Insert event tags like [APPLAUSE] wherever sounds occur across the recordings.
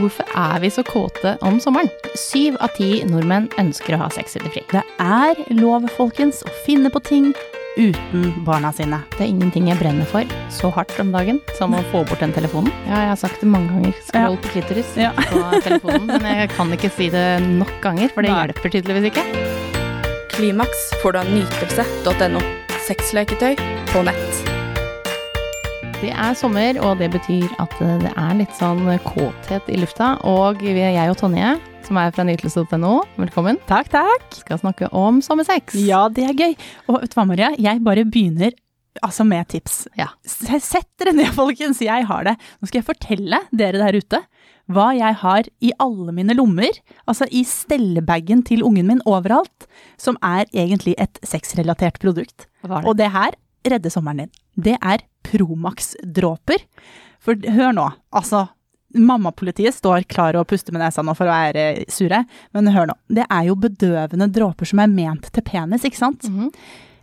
Hvorfor er vi så kåte om sommeren? Syv av ti nordmenn ønsker å ha sex under det fri. Det er lov, folkens, å finne på ting uten barna sine. Det er ingenting jeg brenner for så hardt om dagen som å få bort den telefonen. Ja, jeg har sagt det mange ganger. Skroll på klitoris Ja. på telefonen. Men jeg kan ikke si det nok ganger, for det Nei. hjelper tydeligvis ikke. Klimaks får du av nytelse.no. Sexleketøy på nett. Det er sommer, og det betyr at det er litt sånn kåthet i lufta. Og vi, jeg og Tonje, som er fra nytelse.no, velkommen, Takk, takk. skal snakke om sommersex. Ja, det er gøy. Og vet du hva, Maria? Jeg bare begynner altså med tips. Ja. Sett dere ned, [LAUGHS] folkens. Jeg har det. Nå skal jeg fortelle dere der ute hva jeg har i alle mine lommer, altså i stellebagen til ungen min overalt, som er egentlig et sexrelatert produkt. Det? Og det her redder sommeren din. Det er Promax-dråper. For hør nå, altså Mammapolitiet står klar og puster med nesa nå for å være sure, men hør nå. Det er jo bedøvende dråper som er ment til penis, ikke sant? Mhm.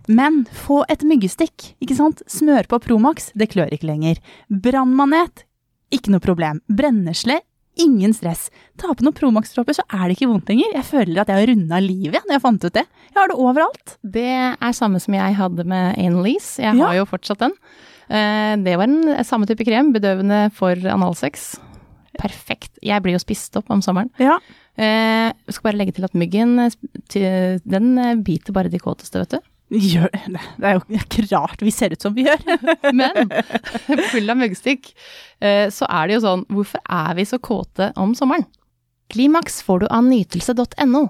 Men få et myggestikk, ikke sant? Smør på Promax, det klør ikke lenger. Brannmanet, ikke noe problem. Brennesle, ingen stress. Ta på noen Promax-dråper, så er det ikke vondt lenger. Jeg føler at jeg har runda livet når jeg fant ut det. Jeg har det overalt. Det er samme som jeg hadde med Analease. Jeg Ja. har jo fortsatt den. Eh, Det var en samme type krem, bedøvende for analsex. Perfekt. Jeg blir jo spist opp om sommeren. Ja. Eh, Jeg skal bare legge til at myggen, eh, den eh, biter bare de kåteste, vet du. Gjør det. Er jo ikke rart vi ser ut som vi gjør. [LAUGHS] Men full av myggstikk, eh, så er det jo sånn, hvorfor er vi så kåte om sommeren? Klimaks får du av nytelse.no.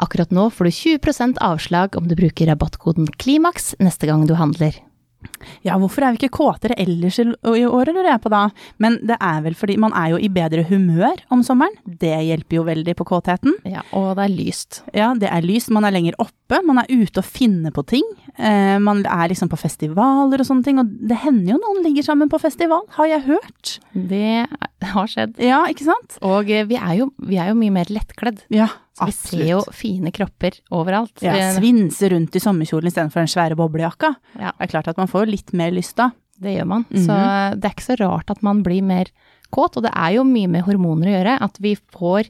Akkurat nå får du 20% avslag om du bruker rabattkoden KLIMAKS neste gang du handler. Ja, hvorfor er vi ikke kåtere ellers i året, lurer jeg på da? Men det er vel fordi man er jo i bedre humør om sommeren. Det hjelper jo veldig på kåtheten. Ja, og det er lyst. Ja, det er lyst, man er lenger oppe, man er ute og finner på ting. Eh, man er liksom på festivaler og sånne ting, og det hender jo noen ligger sammen på festival, har jeg hørt. Det har skjedd. Ja, ikke sant? Og eh, vi er jo, vi er jo mye mer lettkledd. Ja, Så vi ser jo fine kropper overalt. Ja, svinse rundt i sommerkjolen istedenfor den svære boblejakka. Ja. Det er klart at man får litt mer lyst da. Det gjør man. Så det er ikke så rart at man blir mer kåt, og det er jo mye med hormoner å gjøre. At vi får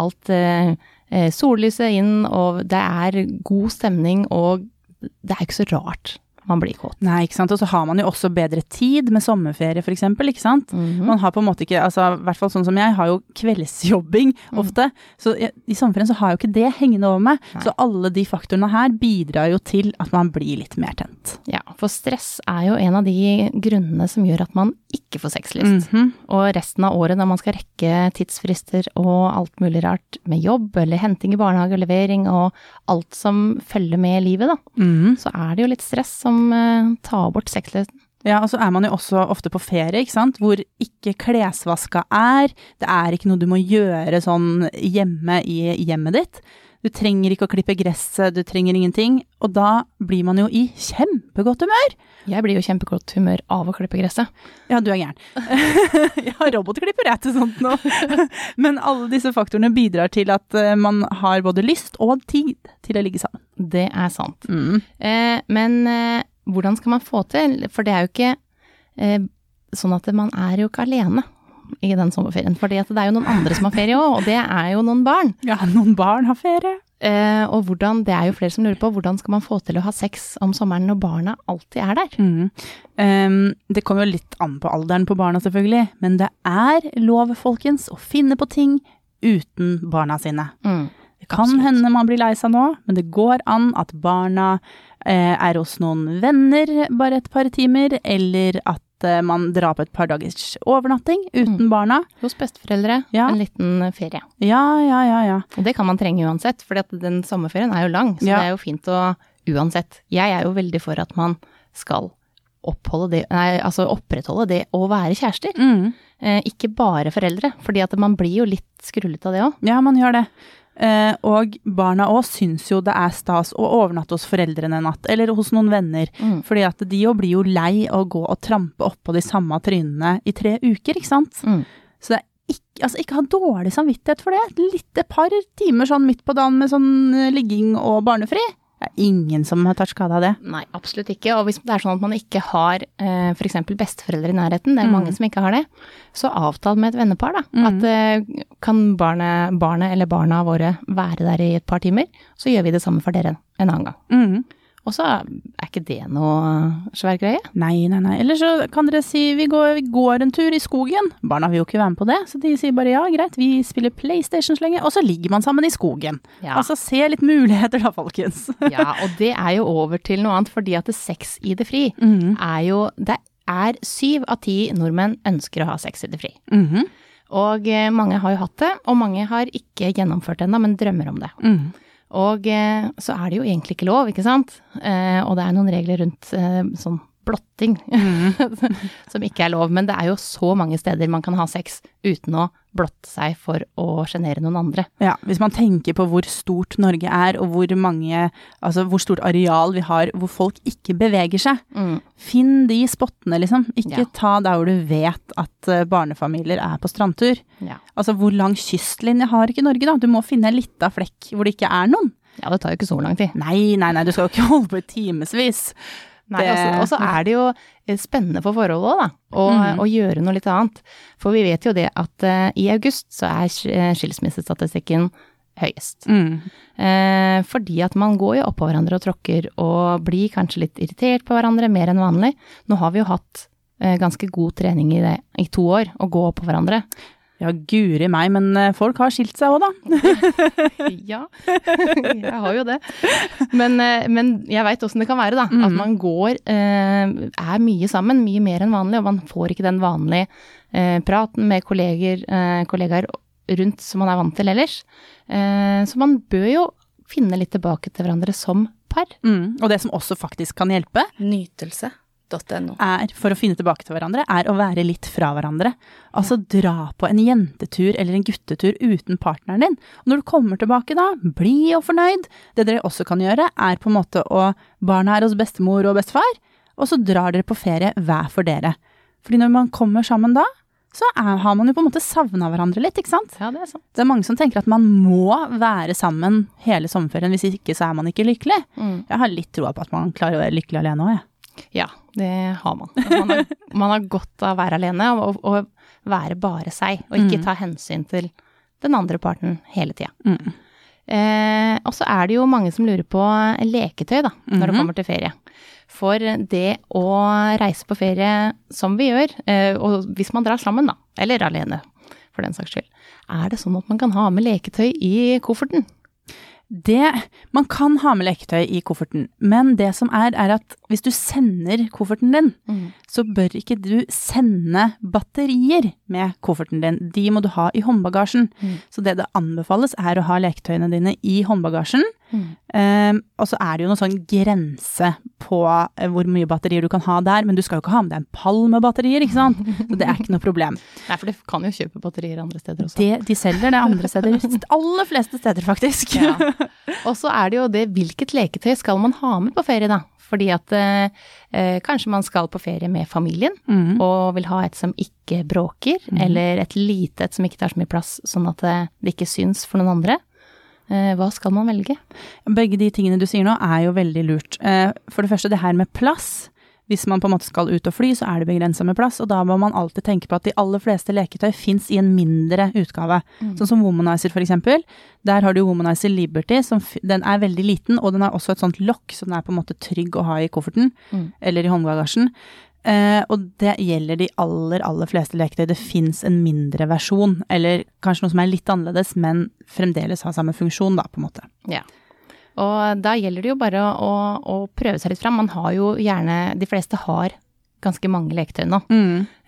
alt eh, eh, sollyset inn, og det er god stemning, og det er ikke så rart man blir kåt. Nei, ikke sant. Og så har man jo også bedre tid med sommerferie eksempel, ikke sant? Mhm. Man har på en måte ikke, altså i hvert fall sånn som jeg, har jo kveldsjobbing Mm. ofte. Så jeg, i sommerferien så har jeg jo ikke det hengende over meg. Nei. Så alle de faktorene her bidrar jo til at man blir litt mer tent. Ja, for stress er jo en av de grunnene som gjør at man ikke får sexlyst. Mhm. Og resten av året når man skal rekke tidsfrister og alt mulig rart med jobb eller henting i barnehage og levering og alt som følger med livet, da, Mhm. så er det jo litt stress som eh, tar bort sexlysten. Ja, og så er man jo også ofte på ferie, ikke sant, hvor ikke klesvaska er. Det er ikke noe du må gjøre sånn hjemme i hjemmet ditt. Du trenger ikke å klippe gresset, du trenger ingenting. Og da blir man jo i kjempegodt humør. Jeg blir jo kjempegodt humør av å klippe gresset. Ja, du er gæren. [LAUGHS] jeg har robotklipper jeg til sånt nå. [LAUGHS] Men alle disse faktorene bidrar til at eh, man har både lyst og tid til å ligge sammen. Det er sant. Mm. Eh, men eh, hvordan skal man få til? For det er jo ikke eh, sånn at man er jo ikke alene i den sommerferien. Fordi det er jo noen andre som har ferie òg, og det er jo noen barn. Ja, noen barn har ferie. Eh, og hvordan, det er jo flere som lurer på, hvordan skal man få til å ha sex om sommeren når barna alltid er der? Mm. Um, det kommer jo litt an på alderen på barna, selvfølgelig, men det er lov, folkens, å finne på ting uten barna sine. Det kan Absolutt. hende man blir lei seg nå, men det går an at barna eh, er hos noen venner bare et par timer, eller at eh, man drar på et par dagers overnatting uten Mm. barna. Hos besteforeldre, Ja. en liten ferie. Ja, ja, ja, ja. Og det kan man trenge uansett, for den sommerferien er jo lang, så Ja. det er jo fint å uansett. Jeg er jo veldig for at man skal oppholde det, nei, altså opprettholde det å være kjærester. Mm. Eh, ikke bare foreldre, fordi at man blir jo litt skrullete av det òg. Ja, man gjør det. Eh, og barna òg syns jo det er stas å overnatte hos foreldrene en natt, eller hos noen venner. Mm. Fordi at de jo blir jo lei av å gå og trampe oppå de samme trynene i tre uker, ikke sant. Mm. Så det er ikke, altså ikke ha dårlig samvittighet for det. Litt et par timer sånn midt på dagen med sånn eh, ligging og barnefri. Det er ingen som har tatt skade av det. Nei, absolutt ikke. Og hvis det er sånn at man ikke har eh, f.eks. besteforeldre i nærheten, det er Mm. mange som ikke har det, så avtal med et vennepar, da. Mm. At eh, kan barnet, barnet eller barna våre være der i et par timer, så gjør vi det samme for dere en annen gang. Mm. Og så er ikke det noe svær greie. Nei, nei, nei. Eller så kan dere si vi går, vi går en tur i skogen. Barna vil jo ikke være med på det, så de sier bare ja, greit, vi spiller PlayStation så lenge. Og så ligger man sammen i skogen. Ja. Altså se litt muligheter da, folkens. [LAUGHS] Ja, og det er jo over til noe annet, fordi at det sex i det fri Mhm. er jo Det er syv av ti nordmenn ønsker å ha sex i det fri. Mhm. Og eh, mange har jo hatt det, og mange har ikke gjennomført det ennå, men drømmer om det. Mhm. Og eh, så er det jo egentlig ikke lov, ikke sant? Eh, og det er noen regler rundt eh, sånn blotting [LAUGHS] som ikke er lov. Men det er jo så mange steder man kan ha sex uten å blotte seg for å sjenere noen andre. Ja, hvis man tenker på hvor stort Norge er, og hvor mange Altså hvor stort areal vi har hvor folk ikke beveger seg. Finn de spottene, liksom. Ikke Ja. ta der hvor du vet at eh, barnefamilier er på strandtur. Ja. Altså hvor lang kystlinje har ikke Norge, da? Du må finne en lita flekk hvor det ikke er noen. ja, det tar jo ikke så lang tid. Nei, nei, nei, du skal jo ikke [LAUGHS] holde på i timevis. Nei, og så- er det jo eh, spennende for forholdet òg, da. Å, mm. gjøre noe litt annet. For vi vet jo det at uh, i august så er eh, skilsmissestatistikken høyest. Mm. Uh, fordi at man går jo oppå hverandre og tråkker og blir kanskje litt irritert på hverandre mer enn vanlig. Nå har vi jo hatt uh, ganske god trening i det i to år, å gå oppå hverandre. Ja, guri meg, men eh, folk har skilt seg òg, da. [LAUGHS] ja, jeg har jo det. Men, eh, men jeg veit åssen det kan være, da. At Mhm. man går, eh, er mye sammen, mye mer enn vanlig, og man får ikke den vanlige eh, praten med kolleger, eh, kollegaer rundt som man er vant til ellers. Eh, så man bør jo finne litt tilbake til hverandre som par. Mm. Og det som også faktisk kan hjelpe, Nytelse.no. er, for å finne tilbake til hverandre, er å være litt fra hverandre. Altså dra på en jentetur eller en guttetur uten partneren din. Og når du kommer tilbake da, bli og fornøyd. Det dere også kan gjøre, er på en måte å Barna er hos bestemor og bestefar, og så drar dere på ferie hver for dere. Fordi når man kommer sammen da, så er, har man jo på en måte savna hverandre litt, ikke sant? Ja, det er sant. Det er mange som tenker at man må være sammen hele sommerferien, hvis ikke så er man ikke lykkelig. Mm. Jeg har litt troa på at man klarer å være lykkelig alene òg, jeg. Ja, det har man. Man har, [LAUGHS] man har godt av å være alene og, og være bare seg, og ikke Mm. ta hensyn til den andre parten hele tida. Mm. Eh, og så er det jo mange som lurer på leketøy, da, når det Mhm. kommer til ferie. For det å reise på ferie som vi gjør, eh, og hvis man drar sammen, da, eller alene for den saks skyld, er det sånn at man kan ha med leketøy i kofferten? Det, man kan ha med leketøy i kofferten, men det som er, er at hvis du sender kofferten din, så bør ikke du sende batterier med kofferten din. De må du ha i håndbagasjen. Mm. Så det det anbefales er å ha leketøyene dine i håndbagasjen. Mm. Um, og så er det jo noen sånn grense på eh, hvor mye batterier du kan ha der, men du skal jo ikke ha med deg en pall med batterier, ikke sant? Så det er ikke noe problem. [LAUGHS] Nei, for du kan jo kjøpe batterier andre steder også. Det, de selger det andre steder. [LAUGHS] Aller fleste steder, faktisk. Ja. [LAUGHS] Og så er det jo det, hvilket leketøy skal man ha med på ferie, da? Fordi at eh, eh, kanskje man skal på ferie med familien, Mm. og vil ha et som ikke bråker, mm. eller et lite et som ikke tar så mye plass, sånn at det, det ikke syns for noen andre. Eh, hva skal man velge? Begge de tingene du sier nå er jo veldig lurt. Eh, For det første det her med plass. Hvis man på en måte skal ut og fly, så er det begrensa med plass, og da må man alltid tenke på at de aller fleste leketøy fins i en mindre utgave. Sånn som Womanizer for eksempel. Der har du Womanizer Liberty, som den er veldig liten, og den har også et sånt lokk, så den er på en måte trygg å ha i kofferten, Mm. eller i håndbagasjen. Eh, og det gjelder de aller, aller fleste leketøy. Det fins en mindre versjon, eller kanskje noe som er litt annerledes, men fremdeles har samme funksjon, da, på en måte. Ja. Og da gjelder det jo bare å, å prøve seg litt fram. Man har jo gjerne De fleste har ganske mange leketøy nå.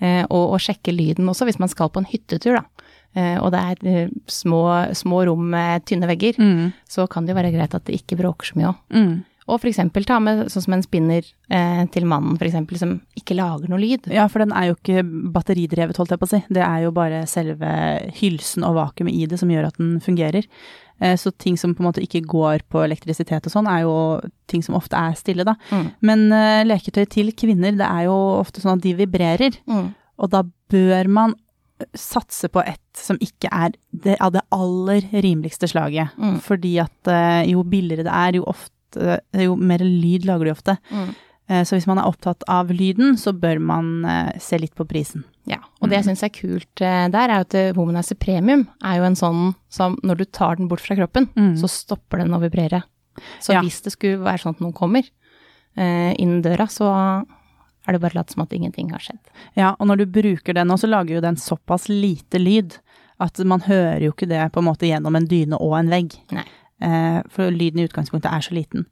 Eh, og, og sjekke lyden også hvis man skal på en hyttetur, da. Uh, og det er små, små rom med tynne vegger, Mm. så kan det jo være greit at det ikke bråker så mye òg. Mm. Og eksempel ta med sånn som en spinner eh, til mannen, eksempel, som ikke lager noe lyd. Ja, for den er jo ikke batteridrevet, holdt jeg på å si. Det er jo bare selve hylsen og vakuumet i det som gjør at den fungerer. Eh, Så ting som på en måte ikke går på elektrisitet og sånn, er jo ting som ofte er stille, da. Mm. Men eh, leketøy til kvinner, det er jo ofte sånn at de vibrerer. Mm. Og da bør man eh, satse på et som ikke er det, av det aller rimeligste slaget. Mm. Fordi at eh, jo billigere det er, jo ofte eh, Jo mer lyd lager de ofte. Mm. Eh, Så hvis man er opptatt av lyden, så bør man eh, se litt på prisen. Ja, og det jeg syns er kult der, er at Womanizer Premium er jo en sånn som når du tar den bort fra kroppen, Mm. så stopper den å vibrere. Så Ja. hvis det skulle være sånn at noen kommer eh, innen døra, så er det bare latt som at ingenting har skjedd. Ja, og når du bruker den nå, så lager jo den såpass lite lyd at man hører jo ikke det på en måte gjennom en dyne og en vegg. Nei. Eh, for lyden i utgangspunktet er så liten.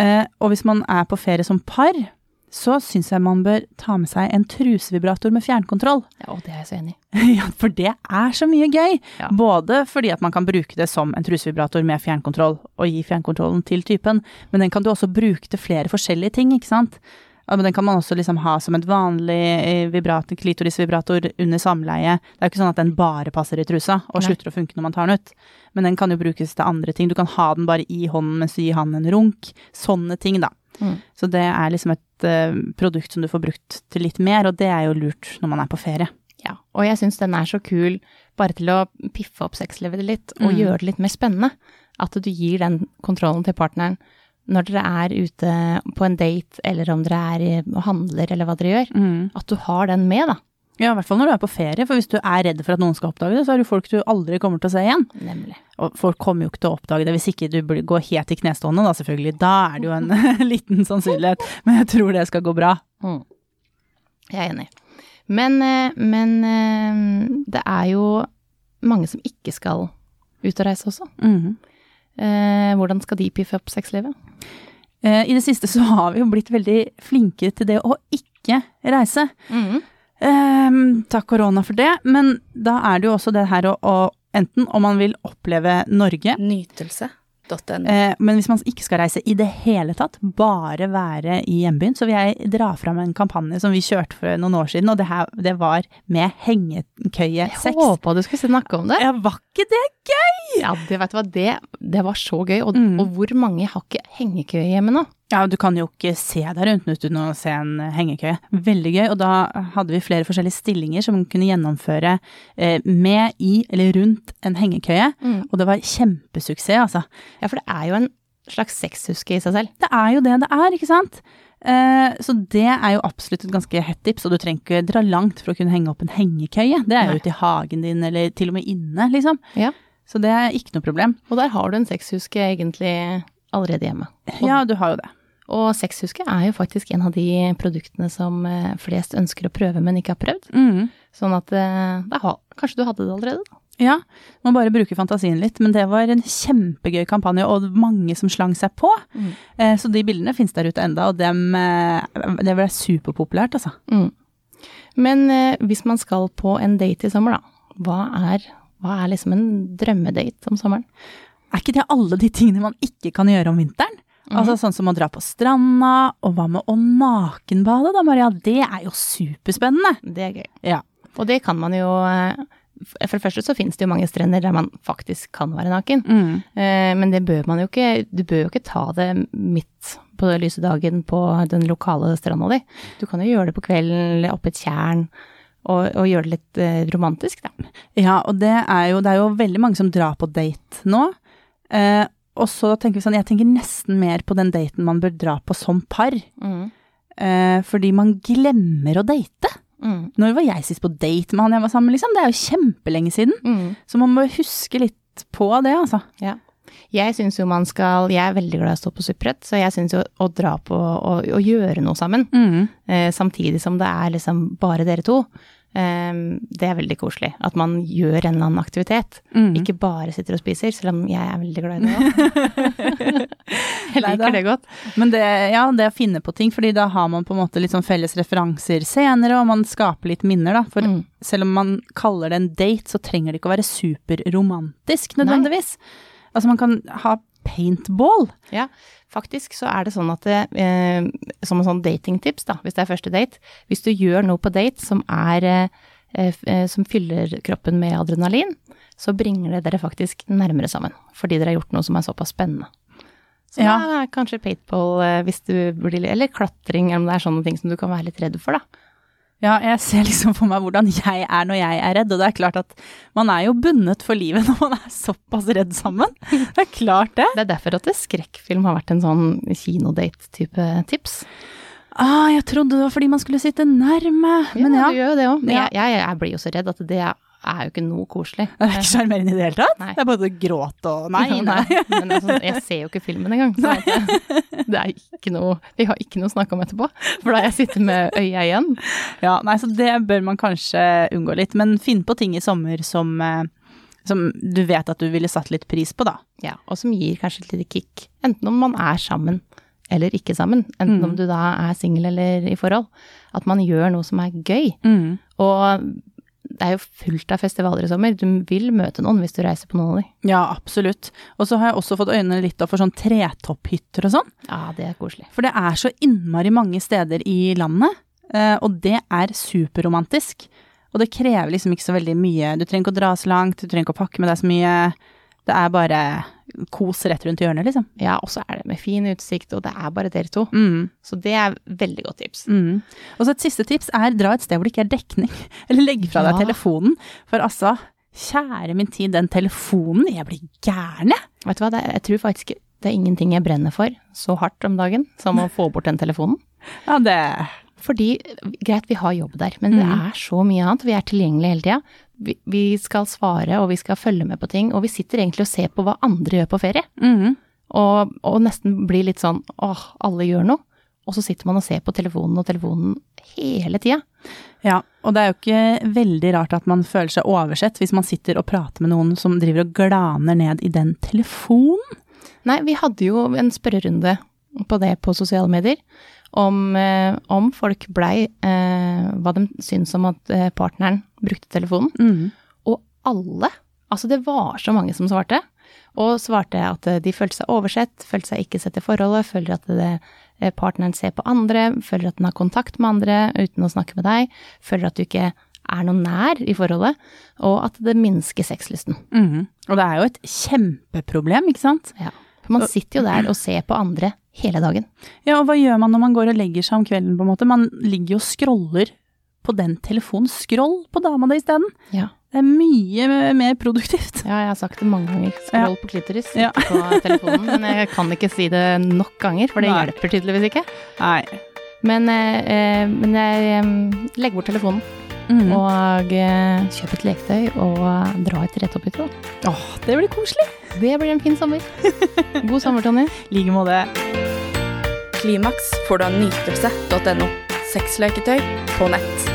Eh, og hvis man er på ferie som par, så syns jeg man bør ta med seg en trusevibrator med fjernkontroll. Ja, og det er jeg så enig i. [LAUGHS] ja, for det er så mye gøy. Ja. Både fordi at man kan bruke det som en trusevibrator med fjernkontroll, og gi fjernkontrollen til typen, men den kan du også bruke til flere forskjellige ting, ikke sant? Men den kan man også liksom ha som et vanlig eh, vibrator, klitorisvibrator under samleie. Det er jo ikke sånn at den bare passer i trusa og Nei. slutter å funke når man tar den ut. Men den kan jo brukes til andre ting. Du kan ha den bare i hånden mens du gir han en runk. Sånne ting, da. Mm. Så det er liksom et uh, produkt som du får brukt til litt mer, og det er jo lurt når man er på ferie. Ja, og jeg syns den er så kul bare til å piffe opp sexlivet litt, og Mm. gjøre det litt mer spennende. At du gir den kontrollen til partneren når dere er ute på en date, eller om dere er og handler, eller hva dere gjør. At du har den med, da. Ja, i hvert fall når du er på ferie, for hvis du er redd for at noen skal oppdage det, så er det jo folk du aldri kommer til å se igjen. Nemlig. Og folk kommer jo ikke til å oppdage det hvis ikke du går helt i knestående, da selvfølgelig. Da er det jo en [LAUGHS] liten sannsynlighet, men jeg tror det skal gå bra. Mm. Jeg er enig. Men, eh, men eh, det er jo mange som ikke skal ut og reise også. Mhm. Eh, hvordan skal de piffe opp sexlivet? Eh, I det siste så har vi jo blitt veldig flinke til det å ikke reise. Eh, takk korona for det, men da er det jo også det her å, å enten om man vil oppleve Norge, Eh, men hvis man ikke skal reise i det hele tatt, bare være i hjembyen, så vil jeg dra fram en kampanje som vi kjørte for noen år siden, og det, her, det var med hengekøye Jeg sex. håpa du skulle snakke om det. Ja, var ikke det gøy? Ja, det, vet du hva, det, det var så gøy. Og, Mm. og hvor mange har ikke hengekøye hjemme nå? Ja, du kan jo ikke se deg rundt uten å se en hengekøye. Veldig gøy, og da hadde vi flere forskjellige stillinger som man kunne gjennomføre eh, med, i eller rundt en hengekøye, og det var kjempesuksess, altså. Ja, for det er jo en slags sexhuske i seg selv. Det er jo det det er, ikke sant? Eh, så det er jo absolutt et ganske hett tips, og du trenger ikke dra langt for å kunne henge opp en hengekøye. Det er Nei. jo ute i hagen din, eller til og med inne, liksom. Ja. Så det er ikke noe problem. Og der har du en sexhuske egentlig allerede hjemme. Og, Ja, du har jo det. Og sexhuske er jo faktisk en av de produktene som eh, flest ønsker å prøve, men ikke har prøvd. Mm. Sånn at eh, da kanskje du hadde det allerede, da. Ja, må bare bruke fantasien litt, men det var en kjempegøy kampanje, og mange som slang seg på. Mm. Eh, så de bildene finnes der ute enda, og dem, eh, det ble superpopulært, altså. Mm. Men eh, hvis man skal på en date i sommer, da. Hva er, hva er liksom en drømmedate om sommeren? Er ikke det alle de tingene man ikke kan gjøre om vinteren? Altså sånn som å dra på stranda, og hva med å nakenbade da, Maria? Det er jo superspennende. Det er gøy. Ja. Og det kan man jo eh, For det første så finnes det jo mange strender der man faktisk kan være naken. Mm. Eh, Men det bør man jo ikke Du bør jo ikke ta det midt på den lyse dagen på den lokale stranda di. Du kan jo gjøre det på kvelden eller oppe et tjern, og, og gjøre det litt eh, romantisk, da. Ja, og det er, jo, det er jo veldig mange som drar på date nå. Eh, og så tenker vi sånn, jeg tenker nesten mer på den daten man bør dra på som par. Eh, fordi man glemmer å date. Mm. Når var jeg sist på date med han jeg var sammen med, liksom? Det er jo kjempelenge siden. Mm. Så man må huske litt på det, altså. Ja. Jeg syns jo man skal Jeg er veldig glad i å stå på suppbrett, så jeg syns jo å dra på og, og gjøre noe sammen, eh, samtidig som det er liksom bare dere to, det er veldig koselig. At man gjør en eller annen aktivitet. Mm. Ikke bare sitter og spiser, selv om jeg er veldig glad i det òg. [LAUGHS] jeg liker det godt. Men det, ja, det å finne på ting, fordi da har man på en måte litt sånn felles referanser senere, og man skaper litt minner, da. For Mm. selv om man kaller det en date, så trenger det ikke å være superromantisk nødvendigvis. Altså man kan ha paintball. Ja, faktisk så er det sånn at det, eh, som en sånn datingtips, da, hvis det er første date, hvis du gjør noe på date som er eh, eh, som fyller kroppen med adrenalin, så bringer det dere faktisk nærmere sammen, fordi dere har gjort noe som er såpass spennende. Så Ja. da kanskje paintball eh, hvis du blir Eller klatring, eller om det er sånne ting som du kan være litt redd for, da. Ja, jeg ser liksom for meg hvordan jeg er når jeg er redd, og det er klart at man er jo bundet for livet når man er såpass redd sammen. Det er klart det. Det er derfor at skrekkfilm har vært en sånn kinodate-type tips. Ah, jeg trodde det var fordi man skulle sitte nærme, men ja. du gjør jo det òg. Men Ja. jeg, jeg, jeg blir jo så redd at det er jo ikke noe koselig. Det er ikke sjarmerende i det hele tatt? Nei. Det er bare gråt og [LAUGHS] Nei, nei. Men altså, jeg ser jo ikke filmen engang. Så det, er ikke noe Vi har ikke noe å snakke om etterpå. For da jeg sitter med øya igjen. Ja, nei, så det bør man kanskje unngå litt. Men finn på ting i sommer som, eh, som du vet at du ville satt litt pris på, da. Ja, og som gir kanskje et lite kick. Enten om man er sammen eller ikke sammen. Enten Mm. om du da er singel eller i forhold. At man gjør noe som er gøy. Og det er jo fullt av festivaler i sommer. Du vil møte noen hvis du reiser på noen av de. Ja, absolutt. Og så har jeg også fått øynene litt opp for sånn tretopphytter og sånn. Ja, det er koselig. For det er så innmari mange steder i landet, eh, og det er superromantisk. Og det krever liksom ikke så veldig mye. Du trenger ikke å dra så langt, du trenger ikke å pakke med deg så mye. Det er bare kos rett rundt hjørnet, liksom. Ja, og så er det med fin utsikt, og det er bare dere to. Mm. Så det er veldig godt tips. Mm. Og så et siste tips er dra et sted hvor det ikke er dekning. [LAUGHS] Eller legg fra deg Ja. telefonen. For altså, kjære min tid, den telefonen, jeg blir gæren, jeg. Vet du hva, er- jeg tror faktisk det er ingenting jeg brenner for så hardt om dagen som å [LAUGHS] få bort den telefonen. Ja, det Fordi, greit, vi har jobb der, men det Mhm. er så mye annet. Vi er tilgjengelige hele tida. Vi, vi skal svare, og vi skal følge med på ting. Og vi sitter egentlig og ser på hva andre gjør på ferie. mm. Og, og nesten blir litt sånn åh, alle gjør noe. Og så sitter man og ser på telefonen og telefonen hele tida. Ja, og det er jo ikke veldig rart at man føler seg oversett hvis man sitter og prater med noen som driver og glaner ned i den telefonen. Nei, vi hadde jo en spørrerunde på det på sosiale medier. Om, eh, om folk blei eh, Hva de syns om at eh, partneren brukte telefonen. Og alle, altså det var så mange som svarte, og svarte at de følte seg oversett, følte seg ikke sett i forholdet, føler at det, partneren ser på andre, føler at den har kontakt med andre uten å snakke med deg, føler at du ikke er noe nær i forholdet, og at det minsker sexlysten. Mm. Og det er jo et kjempeproblem, ikke sant? Ja. For man sitter jo der og ser på andre hele dagen. Ja, og hva gjør man når man går og legger seg om kvelden, på en måte? Man ligger jo og scroller på den telefonen. Scroll på dama di isteden. Ja. Det er mye mer produktivt. Ja, jeg har sagt det mange ganger. Skroll på klitoris, Ja. på telefonen. Men jeg kan ikke si det nok ganger, for det Nei. hjelper tydeligvis ikke. Nei. Men, eh, eh, men jeg eh, legger bort telefonen Mhm. og eh, kjøper et leketøy og drar til i tråd. Åh, det blir koselig. Det blir en fin sommer. [LAUGHS] God sommer, Tonje. I like måte. Klimaks får du av nytelse.no. Sexleketøy på nett.